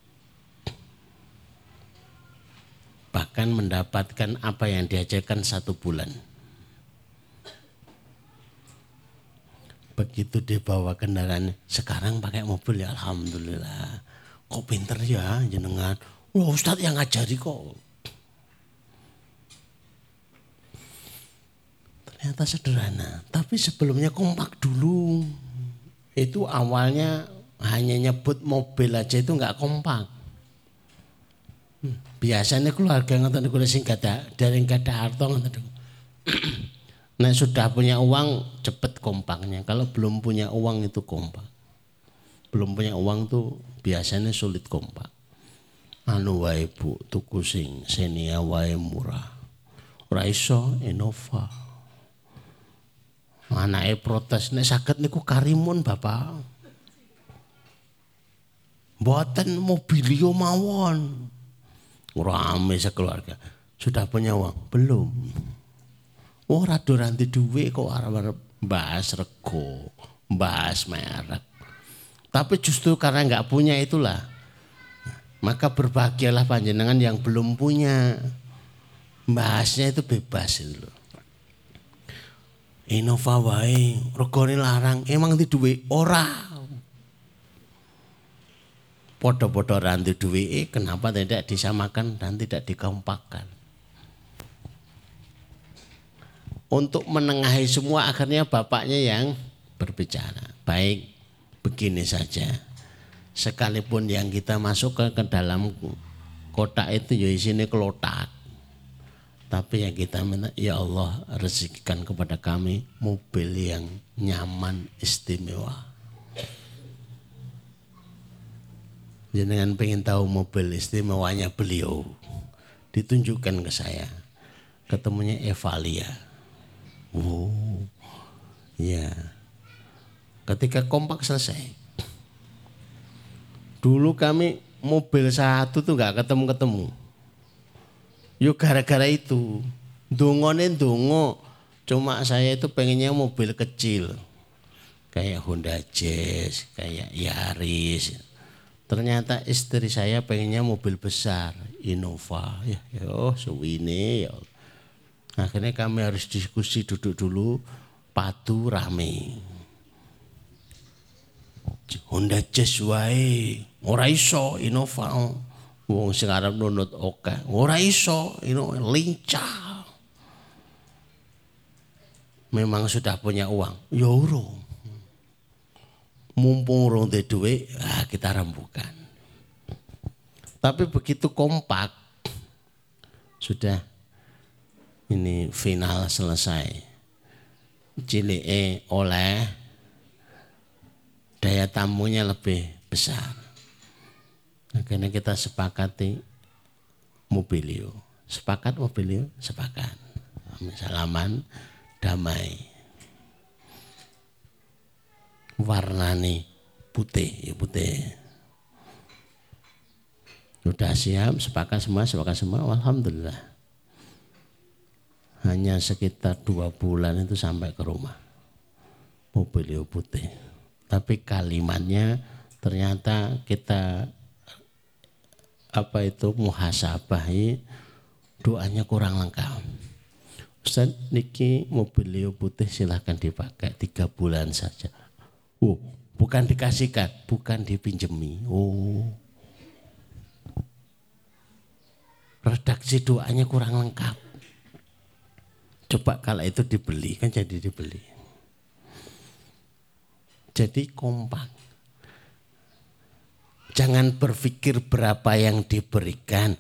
bahkan mendapatkan apa yang diajarkan satu bulan. Begitu dibawa kendaraan, sekarang pakai mobil ya Alhamdulillah. Kok pinter ya jenengan? Wah Ustadz yang ngajari kok. Ternyata sederhana, tapi sebelumnya kompak dulu. Itu awalnya hanya nyebut mobil aja itu nggak kompak biasanya keluarga ngoten niku sing gada dari gada harta ngoten. Nah sudah punya uang cepet kompaknya. Kalau belum punya uang itu kompak. Belum punya uang tuh biasanya sulit kompak. Anu wae bu tuku sing senia wae murah. Ora iso Innova. Anake protes nek saged niku karimun Bapak. Mboten mobilio mawon. Rame sekeluarga. Sudah punya uang? Belum. Oh rado ranti duwe kok arep bahas rego, bahas merek. Tapi justru karena nggak punya itulah, maka berbahagialah panjenengan yang belum punya. Bahasnya itu bebas itu loh. Innova wae, regane larang, emang di duwe ora. Podo-podo ranti duwe, kenapa tidak disamakan dan tidak dikompakkan? untuk menengahi semua akhirnya bapaknya yang berbicara. Baik, begini saja. Sekalipun yang kita masuk ke, dalam kotak itu ya isinya kelotak. Tapi yang kita minta, ya Allah rezekikan kepada kami mobil yang nyaman, istimewa. Jangan pengen tahu mobil istimewanya beliau. Ditunjukkan ke saya. Ketemunya Evalia Oh, ya. Ketika kompak selesai. Dulu kami mobil satu tuh nggak ketemu-ketemu. Yuk gara-gara itu. Dungone dungo. Cuma saya itu pengennya mobil kecil. Kayak Honda Jazz, kayak Yaris. Ternyata istri saya pengennya mobil besar, Innova. Ya, ya oh, suwine ya. Akhirnya kami harus diskusi duduk dulu, patu rame. Honda Jazz wae, ora iso Innova. Wong sing arep nunut oke, ora iso, ino lincah. Memang sudah punya uang, ya urung. Mumpung urung de duit, ah kita rembukan. Tapi begitu kompak, sudah ini final selesai. Cilike oleh daya tamunya lebih besar. Akhirnya kita sepakati mobilio. Sepakat mobilio? Sepakat. Salaman, damai. Warnani putih, ya putih. Sudah siap, sepakat semua, sepakat semua, Alhamdulillah. Hanya sekitar dua bulan itu sampai ke rumah. Mobil putih. Tapi kalimatnya ternyata kita apa itu muhasabahi doanya kurang lengkap. Ustaz niki mobil putih silahkan dipakai tiga bulan saja oh bukan dikasihkan bukan dipinjemi oh redaksi doanya kurang lengkap Coba kalau itu dibeli kan jadi dibeli. Jadi kompak. Jangan berpikir berapa yang diberikan.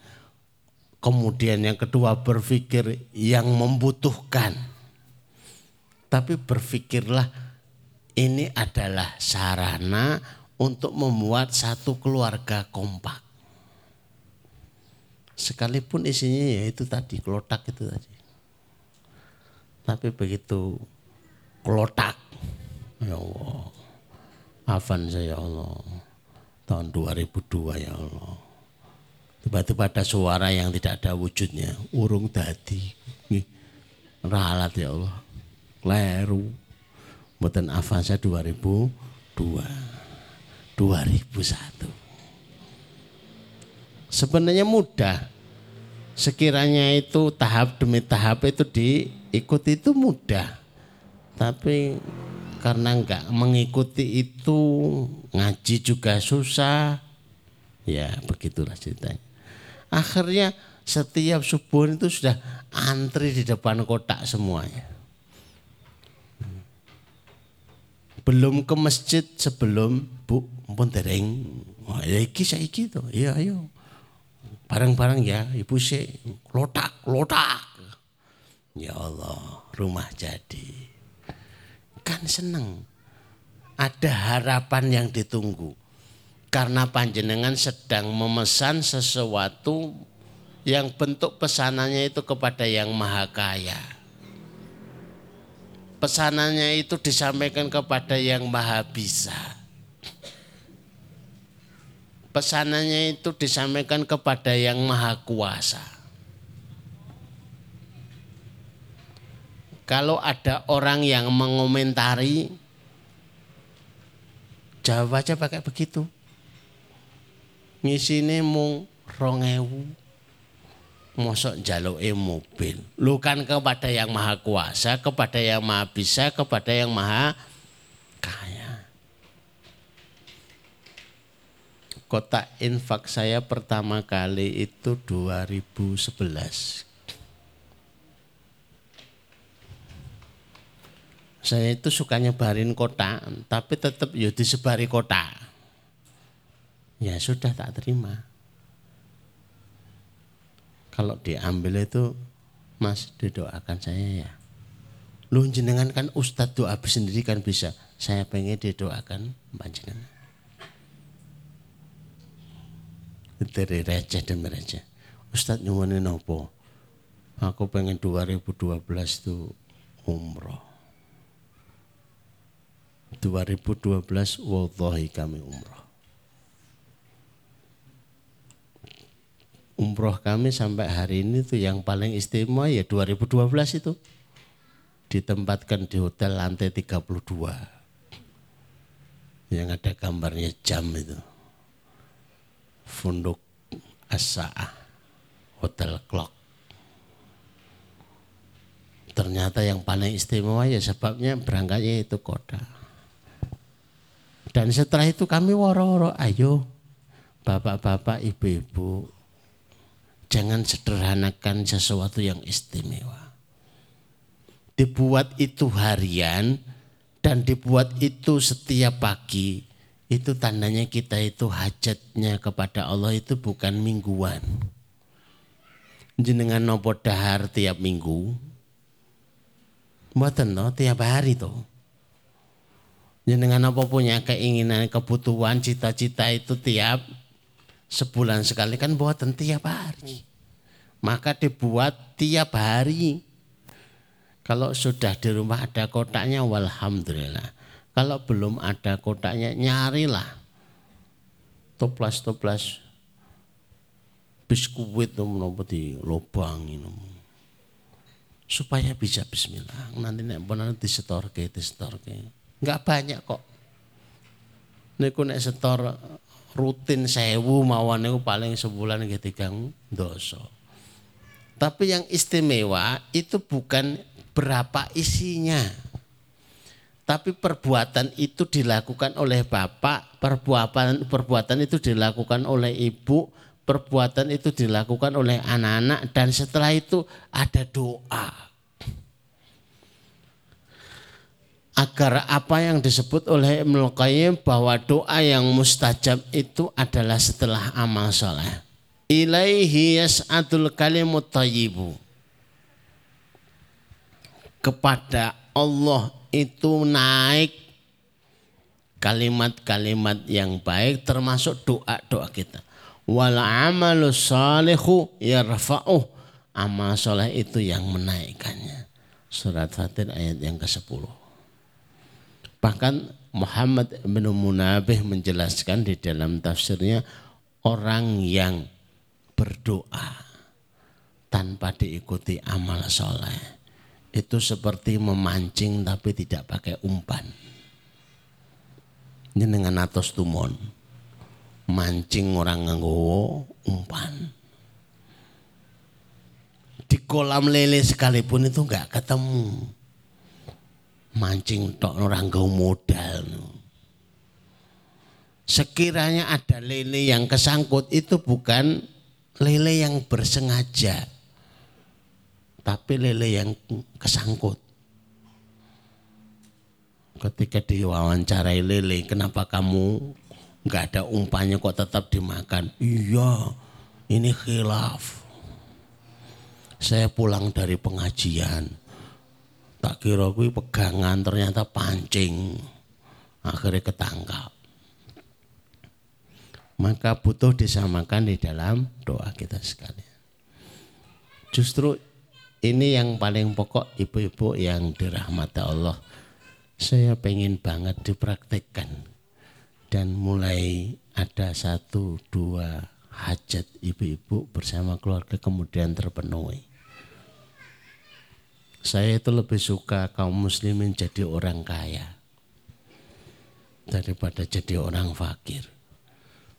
Kemudian yang kedua berpikir yang membutuhkan. Tapi berpikirlah ini adalah sarana untuk membuat satu keluarga kompak. Sekalipun isinya ya itu tadi, kelotak itu tadi. Tapi begitu kelotak, ya Allah, Afan saya ya Allah, tahun 2002 ya Allah. Tiba-tiba ada suara yang tidak ada wujudnya, urung dadi. Ralat ya Allah, kleru. Mboten Avanza 2002, 2001. Sebenarnya mudah. Sekiranya itu tahap demi tahap itu di ikut itu mudah. Tapi karena nggak mengikuti itu ngaji juga susah. Ya begitulah ceritanya. Akhirnya setiap subuh itu sudah antri di depan kotak semuanya belum ke masjid sebelum bu pun dereng wah ya iki saiki to iya ayo bareng-bareng ya ibu sih lotak lotak Ya Allah, rumah jadi. Kan seneng. Ada harapan yang ditunggu. Karena panjenengan sedang memesan sesuatu yang bentuk pesanannya itu kepada yang maha kaya. Pesanannya itu disampaikan kepada yang maha bisa. Pesanannya itu disampaikan kepada yang maha kuasa. Kalau ada orang yang mengomentari, jawab aja pakai begitu. Ngisine mung rongewu. Mosok e mobil. Lu kan kepada yang maha kuasa, kepada yang maha bisa, kepada yang maha kaya. Kotak infak saya pertama kali itu 2011 Saya itu suka nyebarin kota, tapi tetap ya disebari kota. Ya sudah tak terima. Kalau diambil itu, Mas didoakan saya ya. Lu jenengan kan Ustadz doa sendiri kan bisa. Saya pengen didoakan panjenengan. Dari receh demi receh. Ustadz nyuwunin nopo. Aku pengen 2012 tuh umroh 2012 wallahi kami umroh. Umroh kami sampai hari ini tuh yang paling istimewa ya 2012 itu. Ditempatkan di hotel lantai 32. Yang ada gambarnya jam itu. Funduk As-Sa'ah. Hotel Clock. Ternyata yang paling istimewa ya sebabnya berangkatnya itu kota. Dan setelah itu kami woro-woro, ayo bapak-bapak, ibu-ibu, jangan sederhanakan sesuatu yang istimewa. Dibuat itu harian dan dibuat itu setiap pagi, itu tandanya kita itu hajatnya kepada Allah itu bukan mingguan. Jenengan nopo dahar tiap minggu, Mboten tiap hari tuh Jenengan apa punya keinginan, kebutuhan, cita-cita itu tiap sebulan sekali kan buatan tiap hari. Maka dibuat tiap hari. Kalau sudah di rumah ada kotaknya, walhamdulillah. Kalau belum ada kotaknya, nyarilah. Toplas-toplas biskuit nopo di lubang ini supaya bisa bismillah nanti nek nanti disetorke disetorke Enggak banyak kok. Niku nek setor rutin sewu mawon niku paling sebulan nggih tigang dosa. Tapi yang istimewa itu bukan berapa isinya. Tapi perbuatan itu dilakukan oleh bapak, perbuatan perbuatan itu dilakukan oleh ibu, perbuatan itu dilakukan oleh anak-anak dan setelah itu ada doa. Agar apa yang disebut oleh Ibnu Qayyim bahwa doa yang mustajab itu adalah setelah amal soleh. Ilaihi yas'adul kalimut tayyibu. Kepada Allah itu naik kalimat-kalimat yang baik termasuk doa-doa kita. Wal amalu salihu yarfa'uh. Amal soleh itu yang menaikkannya. Surat Fatir ayat yang ke-10. Bahkan Muhammad bin Munabih menjelaskan di dalam tafsirnya orang yang berdoa tanpa diikuti amal soleh itu seperti memancing tapi tidak pakai umpan. Ini dengan atas tumon mancing orang nganggo umpan. Di kolam lele sekalipun itu nggak ketemu mancing tok orang gau modal. Sekiranya ada lele yang kesangkut itu bukan lele yang bersengaja. Tapi lele yang kesangkut. Ketika diwawancarai lele, kenapa kamu nggak ada umpannya kok tetap dimakan? Iya, ini khilaf. Saya pulang dari pengajian. Tak kira kuwi pegangan ternyata pancing. Akhirnya ketangkap. Maka butuh disamakan di dalam doa kita sekalian. Justru ini yang paling pokok ibu-ibu yang dirahmati Allah. Saya pengen banget dipraktekkan. Dan mulai ada satu dua hajat ibu-ibu bersama keluarga kemudian terpenuhi. Saya itu lebih suka kaum muslimin jadi orang kaya daripada jadi orang fakir.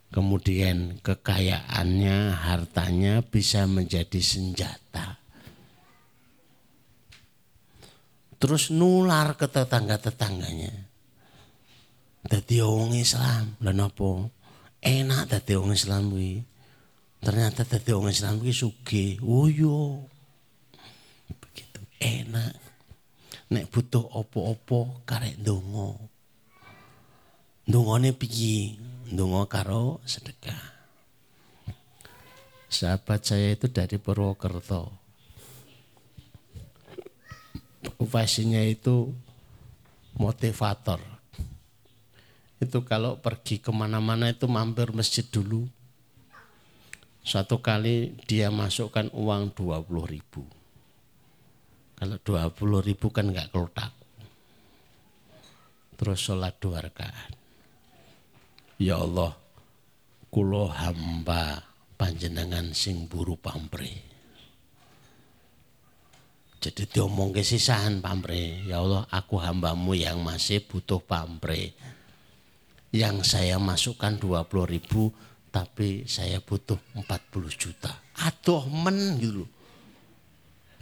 Kemudian kekayaannya, hartanya bisa menjadi senjata. Terus nular ke tetangga-tetangganya. Dadi wong Islam, lha? Enak dadi wong Islam. Ternyata dadi wong Islam kuwi sugih. Oh yo. Enak. Nek butuh opo-opo karek ndonga. Ndongane piye? Ndonga karo sedekah. Sahabat saya itu dari Purwokerto. Profesinya itu motivator itu kalau pergi ke mana-mana itu mampir masjid dulu. Satu kali dia masukkan uang 20 ribu. Kalau 20 ribu kan nggak kelotak. Terus sholat dua rakaat. Ya Allah, kulo hamba panjenengan sing buru pampre. Jadi diomong ke sisahan pampre. Ya Allah, aku hambamu yang masih butuh pampre yang saya masukkan 20 ribu tapi saya butuh 40 juta. Aduh men gitu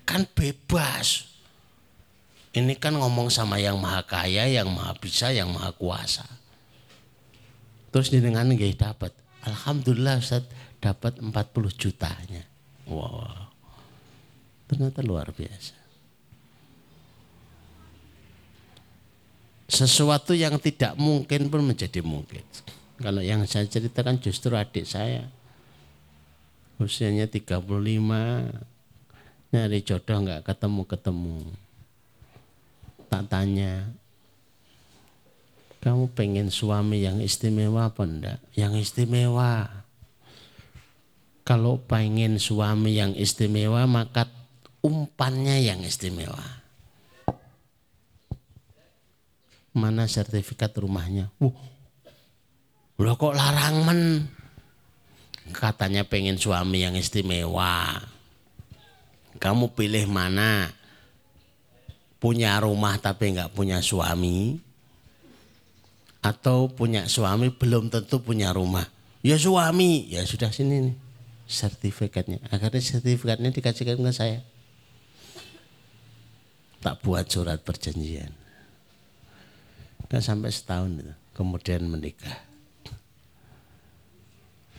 Kan bebas. Ini kan ngomong sama yang maha kaya, yang maha bisa, yang maha kuasa. Terus dengan nggak dapat. Alhamdulillah Ustaz dapat 40 jutanya. Wow. Ternyata luar biasa. sesuatu yang tidak mungkin pun menjadi mungkin. Kalau yang saya ceritakan justru adik saya. Usianya 35, nyari jodoh nggak ketemu-ketemu. Tak tanya, kamu pengen suami yang istimewa apa enggak? Yang istimewa. Kalau pengen suami yang istimewa maka umpannya yang istimewa. mana sertifikat rumahnya. Wuh, lo kok larang men? Katanya pengen suami yang istimewa. Kamu pilih mana? Punya rumah tapi nggak punya suami? Atau punya suami belum tentu punya rumah? Ya suami, ya sudah sini nih sertifikatnya. Akhirnya sertifikatnya dikasihkan ke saya. Tak buat surat perjanjian. Kan sampai setahun itu. Kemudian menikah.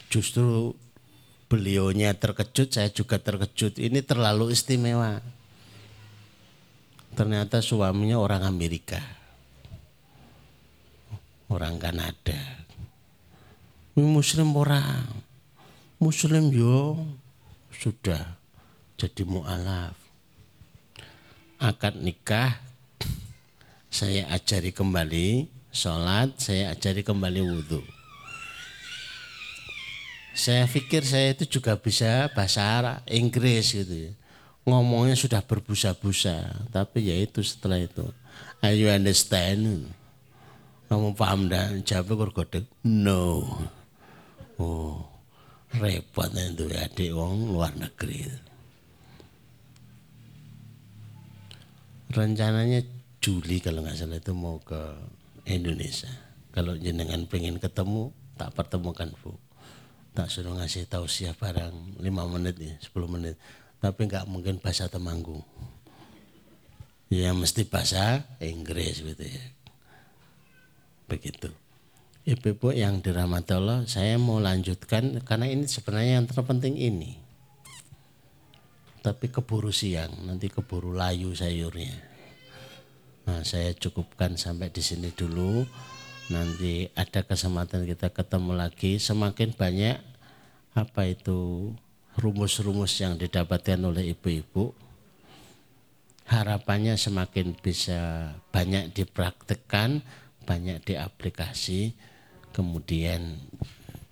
Justru beliaunya terkejut, saya juga terkejut. Ini terlalu istimewa. Ternyata suaminya orang Amerika. Orang Kanada. Muslim orang. Muslim yo sudah jadi mu'alaf. Akad nikah saya ajari kembali sholat, saya ajari kembali wudhu. Saya pikir saya itu juga bisa bahasa Inggris gitu ya. Ngomongnya sudah berbusa-busa, tapi ya itu setelah itu. Are you understand? Kamu paham dan jawabnya bergodek, no. Oh, repot itu adik wong luar negeri. Rencananya Juli kalau nggak salah itu mau ke Indonesia. Kalau jenengan pengen ketemu, tak pertemukan bu. Tak suruh ngasih siapa barang 5 menit ya, 10 menit. Tapi nggak mungkin bahasa Temanggung. Ya mesti bahasa Inggris gitu ya. Begitu. Ibu-ibu yang dirahmati Allah, saya mau lanjutkan karena ini sebenarnya yang terpenting ini. Tapi keburu siang, nanti keburu layu sayurnya. Nah, saya cukupkan sampai di sini dulu. Nanti ada kesempatan kita ketemu lagi. Semakin banyak apa itu rumus-rumus yang didapatkan oleh ibu-ibu harapannya semakin bisa banyak dipraktekkan, banyak diaplikasi, kemudian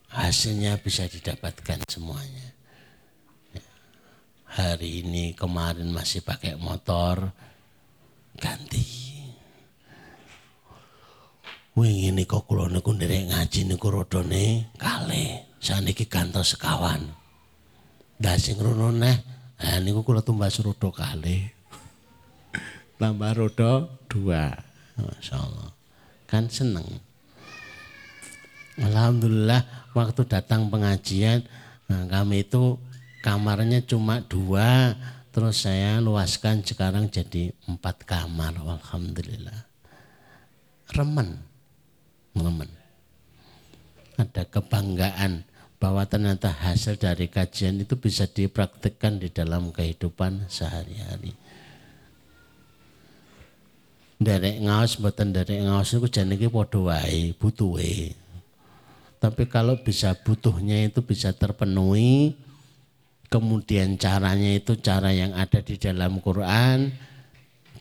hasilnya bisa didapatkan semuanya. Hari ini kemarin masih pakai motor, ganti. Wing ini kok kula niku nderek ngaji niku rodone kalih. Saniki gantos sekawan. Lah sing rono neh, ha niku kula tumbas rodo kalih. Tambah rodo dua. Masyaallah. Kan seneng. Alhamdulillah waktu datang pengajian nah kami itu kamarnya cuma dua terus saya luaskan sekarang jadi empat kamar Alhamdulillah remen teman Ada kebanggaan bahwa ternyata hasil dari kajian itu bisa dipraktikkan di dalam kehidupan sehari-hari. Derek ngaos mboten derek ngaos itu jenenge padha wae, butuhe. Tapi kalau bisa butuhnya itu bisa terpenuhi, kemudian caranya itu cara yang ada di dalam Quran,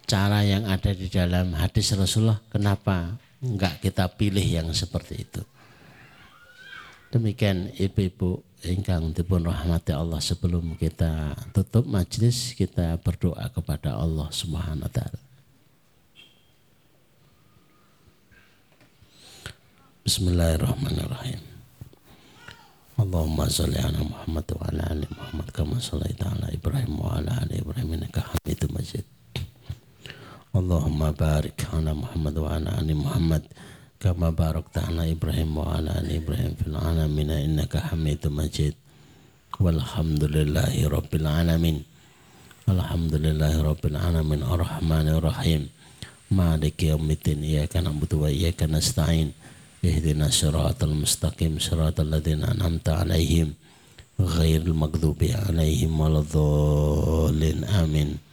cara yang ada di dalam hadis Rasulullah. Kenapa? Enggak kita pilih yang seperti itu. Demikian ibu-ibu ingkang dipun rahmati Allah sebelum kita tutup majlis kita berdoa kepada Allah Subhanahu wa taala. Bismillahirrahmanirrahim. Allahumma salli ala Muhammad wa ala ali Muhammad kama sallaita ala Ibrahim wa ala ali Ibrahim innaka Hamidum Majid. Allahumma barik ala Muhammad wa ala ali Muhammad kama barakta ala Ibrahim wa ala ali Ibrahim fil alamin innaka Hamidum Majid. Walhamdulillahi rabbil alamin. Alhamdulillahi rabbil alamin arrahmanir rahim. Maliki yaumiddin iyyaka na'budu wa iyyaka nasta'in. Ihdina siratal mustaqim siratal ladzina an'amta 'alaihim ghairil maghdubi 'alaihim waladdallin. Amin.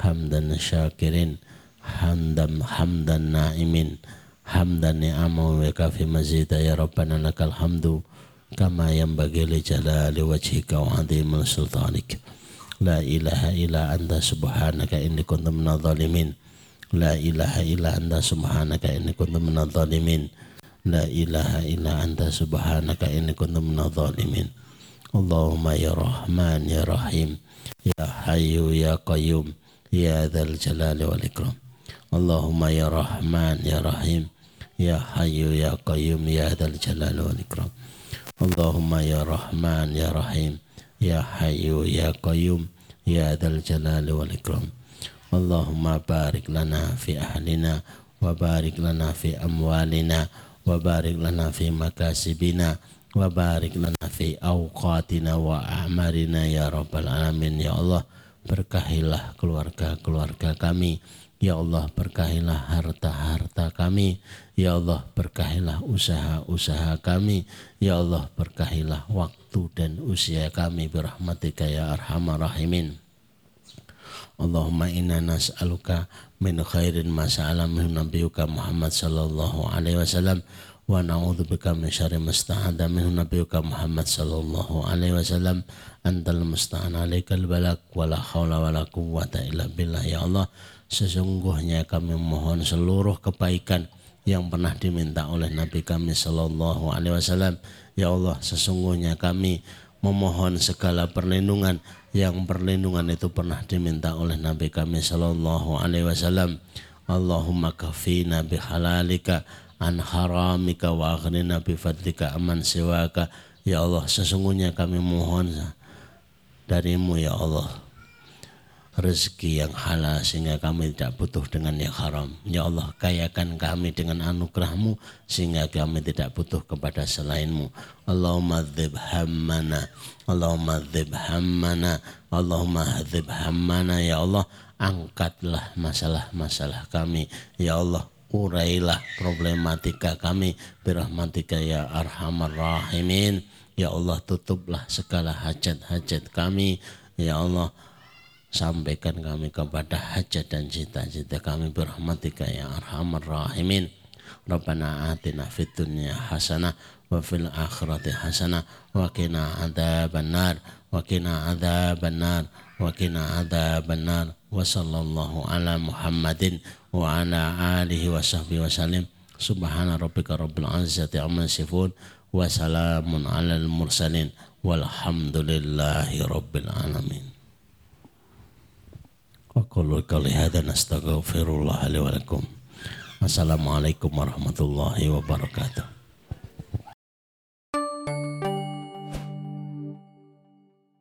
Hamdan syakirin hamdan hamdan naimin hamdan ni'amu wa kafi mazida ya rabbana lakal hamdu kama yanbaghi li jalali wajhika wa azimil sultanik. La ilaha illa anta subhanaka inni kuntu minadh dhalimin la ilaha illa anta subhanaka inni kuntu minadh dhalimin la ilaha illa anta subhanaka inni kuntu minadh dhalimin Allahumma ya Rahman ya Rahim ya Hayyu ya Qayyum ya Dzal Jalali wal Ikram Allahumma ya Rahman ya Rahim ya Hayyu ya Qayyum ya Dzal Jalal wal Ikram. Allahumma ya Rahman ya Rahim ya Hayyu ya Qayyum ya Dzal Jalal wal Ikram. Allahumma barik lana fi ahlina wa barik lana fi amwalina wa barik lana fi makasibina wa barik lana fi awqatina wa a'marina ya rabbal alamin. Ya Allah berkahilah keluarga-keluarga kami Ya Allah berkahilah harta-harta kami. Ya Allah berkahilah usaha-usaha kami. Ya Allah berkahilah waktu dan usia kami Birahmatika ya arhamar rahimin. Allahumma inna nas'aluka min khairin ma sa'ala min nabiyuka Muhammad sallallahu alaihi wasallam wa na'udzubika min syarri ma sta'ada min nabiyuka Muhammad sallallahu alaihi wasallam. Antal musta'an alaikal balak wala haula wala quwwata illa billah ya Allah Sesungguhnya kami mohon seluruh kebaikan yang pernah diminta oleh Nabi kami Shallallahu Alaihi Wasallam. Ya Allah, sesungguhnya kami memohon segala perlindungan yang perlindungan itu pernah diminta oleh Nabi kami Shallallahu Alaihi Wasallam. Allahumma kafina bihalalika an haramika wa aghnina bifadlika aman siwaka. Ya Allah, sesungguhnya kami mohon darimu ya Allah rezeki yang halal sehingga kami tidak butuh dengan yang haram. Ya Allah, kayakan kami dengan anugerahmu sehingga kami tidak butuh kepada selainmu. Allahumma dzib hammana, Allahumma dzib hammana, Allahumma dzib hammana. Ya Allah, angkatlah masalah-masalah kami. Ya Allah, urailah problematika kami birahmatika ya arhamar rahimin. Ya Allah, tutuplah segala hajat-hajat kami. Ya Allah, Sampaikan kami kepada hajat dan cita-cita kami berahmatika ya arhamar rahimin. Rabbana atina fid dunya hasanah wa fil akhirati hasanah wa qina adzaban nar wa qina adzaban nar wa qina adzaban wa sallallahu ala Muhammadin wa ala alihi wa sahbihi wasallim. Subhana rabbika rabbil izzati amma yasifun wa salamun alal mursalin. Walhamdulillahi rabbil alamin. Aqulu. Assalamualaikum warahmatullahi wabarakatuh.